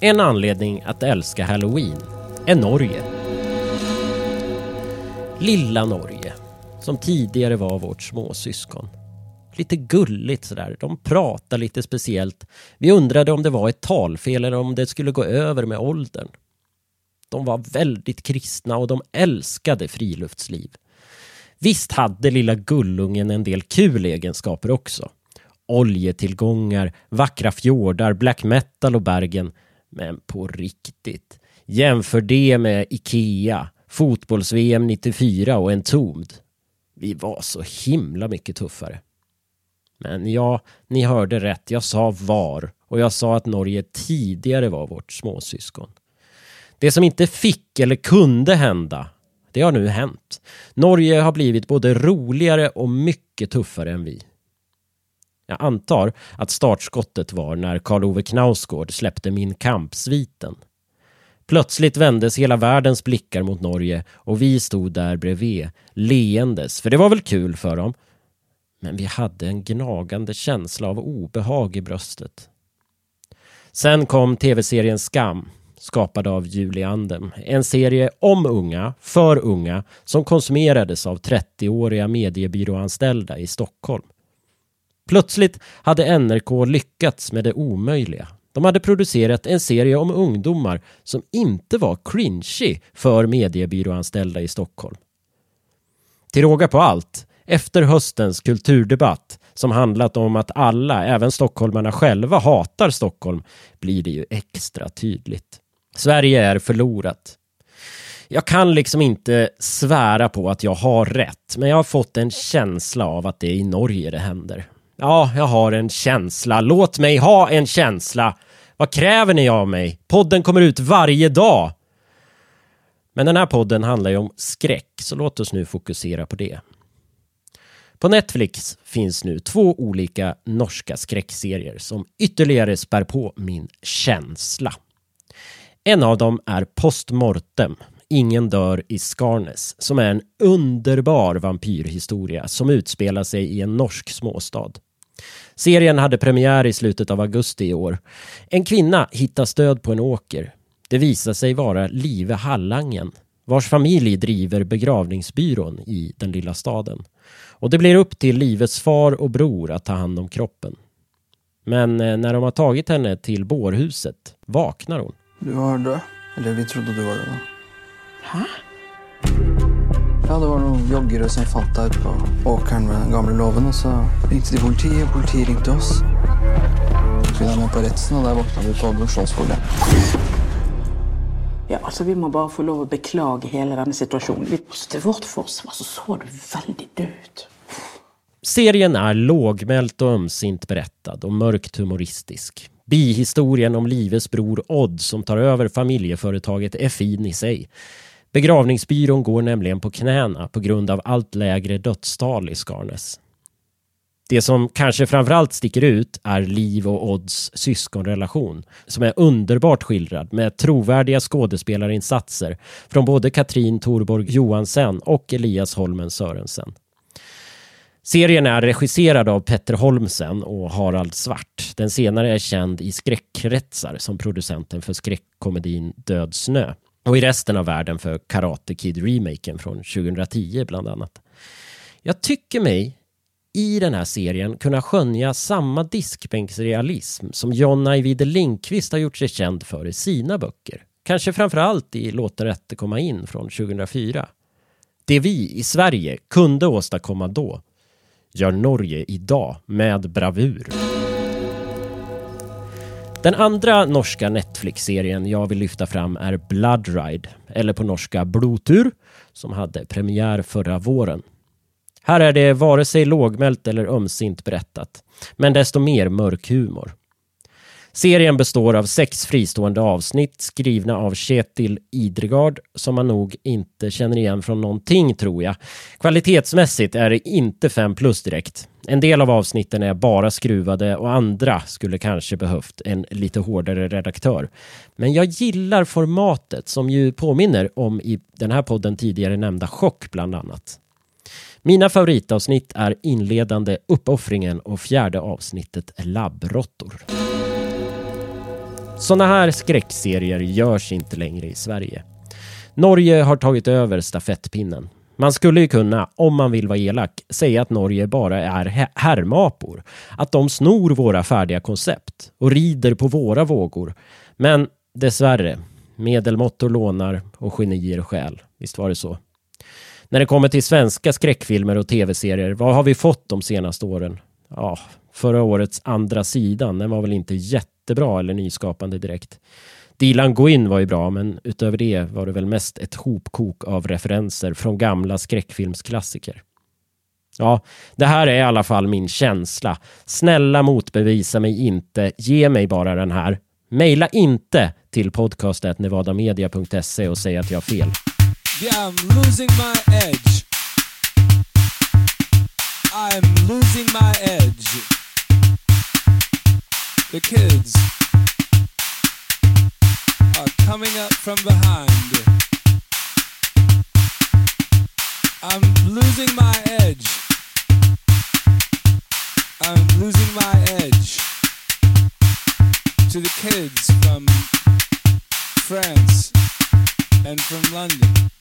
En anledning att älska halloween är Norge. Lilla Norge, som tidigare var vårt småsyskon. Lite gulligt sådär. De pratade lite speciellt. Vi undrade om det var ett talfel eller om det skulle gå över med åldern. De var väldigt kristna och de älskade friluftsliv. Visst hade lilla gullungen en del kul egenskaper också. Oljetillgångar, vackra fjordar, black metal och Bergen. Men på riktigt. Jämför det med Ikea, fotbolls-VM 94 och Entombed. Vi var så himla mycket tuffare. Men ja, ni hörde rätt. Jag sa var och jag sa att Norge tidigare var vårt småsyskon. Det som inte fick eller kunde hända, det har nu hänt. Norge har blivit både roligare och mycket tuffare än vi. Jag antar att startskottet var när Karl Ove Knausgård släppte Min kamp-sviten. Plötsligt vändes hela världens blickar mot Norge och vi stod där bredvid, leendes, för det var väl kul för dem. Men vi hade en gnagande känsla av obehag i bröstet. Sen kom tv-serien Skam, skapad av Julie Andem. En serie om unga, för unga, som konsumerades av 30-åriga mediebyråanställda i Stockholm. Plötsligt hade NRK lyckats med det omöjliga. De hade producerat en serie om ungdomar som inte var cringy för mediebyråanställda i Stockholm. Till råga på allt, efter höstens kulturdebatt som handlat om att alla, även stockholmarna själva, hatar Stockholm blir det ju extra tydligt. Sverige är förlorat. Jag kan liksom inte svära på att jag har rätt, men jag har fått en känsla av att det är i Norge det händer. Ja, jag har en känsla. Låt mig ha en känsla. Vad kräver ni av mig? Podden kommer ut varje dag. Men den här podden handlar ju om skräck, så låt oss nu fokusera på det. På Netflix finns nu två olika norska skräckserier som ytterligare spär på min känsla. En av dem är Postmortem, Ingen dör i Skarnes, som är en underbar vampyrhistoria som utspelar sig i en norsk småstad. Serien hade premiär i slutet av augusti i år. En kvinna hittas död på en åker. Det visar sig vara Live Hallangen, vars familj driver begravningsbyrån i den lilla staden. Och det blir upp till Lives far och bror att ta hand om kroppen. Men eh, när de har tagit henne till bårhuset vaknar hon. Du var død. Eller vi trodde du var det. Hæ? Ja, det var noen joggere som fant deg ute på åkeren med den gamle låven, og så ringte de politiet, og politiet ringte oss. Så skulle de med på retsen, og der våkna vi på adopsjonsbordet. Ja, altså Vi må bare få lov å beklage hele denne situasjonen. Vi, til vårt forsvar så så du veldig død ut. Serien är lågmält och ömsint berättad och mörkt humoristisk. Bihistorien om Lives bror Odd som tar över familjeföretaget är fin i sig. Begravningsbyrån går nämligen på knäna på grund av allt lägre dödstal i Skarnes. Det som kanske framförallt sticker ut är Liv och Odds syskonrelation som är underbart skildrad med trovärdiga skådespelarinsatser från både Katrin Torborg Johansen och Elias Holmen Sörensen. Serien är regisserad av Petter Holmsen och Harald Svart. Den senare är känd i skräckkretsar som producenten för skräckkomedin Död snö och i resten av världen för Karate Kid-remaken från 2010 bland annat. Jag tycker mig i den här serien kunna skönja samma diskbänksrealism som John Ajvide Lindqvist har gjort sig känd för i sina böcker. Kanske framförallt i Låt rätte komma in från 2004. Det vi i Sverige kunde åstadkomma då gör Norge idag med bravur. Den andra norska Netflix-serien jag vill lyfta fram är Blood Ride, eller på norska Blotur, som hade premiär förra våren. Här är det vare sig lågmält eller ömsint berättat, men desto mer mörk humor. Serien består av sex fristående avsnitt skrivna av Kjetil Idregard som man nog inte känner igen från någonting tror jag. Kvalitetsmässigt är det inte 5 plus direkt. En del av avsnitten är bara skruvade och andra skulle kanske behövt en lite hårdare redaktör. Men jag gillar formatet som ju påminner om i den här podden tidigare nämnda Chock bland annat. Mina favoritavsnitt är inledande Uppoffringen och fjärde avsnittet Labbråttor. Sådana här skräckserier görs inte längre i Sverige. Norge har tagit över stafettpinnen. Man skulle ju kunna, om man vill vara elak, säga att Norge bara är härmapor. Att de snor våra färdiga koncept och rider på våra vågor. Men dessvärre, medelmåttor lånar och genier skäl. Visst var det så? När det kommer till svenska skräckfilmer och tv-serier, vad har vi fått de senaste åren? Ja, förra årets Andra sidan, den var väl inte jätte jättebra eller nyskapande direkt. Dilan Gwyn var ju bra, men utöver det var det väl mest ett hopkok av referenser från gamla skräckfilmsklassiker. Ja, det här är i alla fall min känsla. Snälla motbevisa mig inte, ge mig bara den här. Maila inte till podcastet nevadamedia.se och säg att jag har fel. Yeah, I'm losing my edge. I'm losing my edge. The kids are coming up from behind. I'm losing my edge. I'm losing my edge to the kids from France and from London.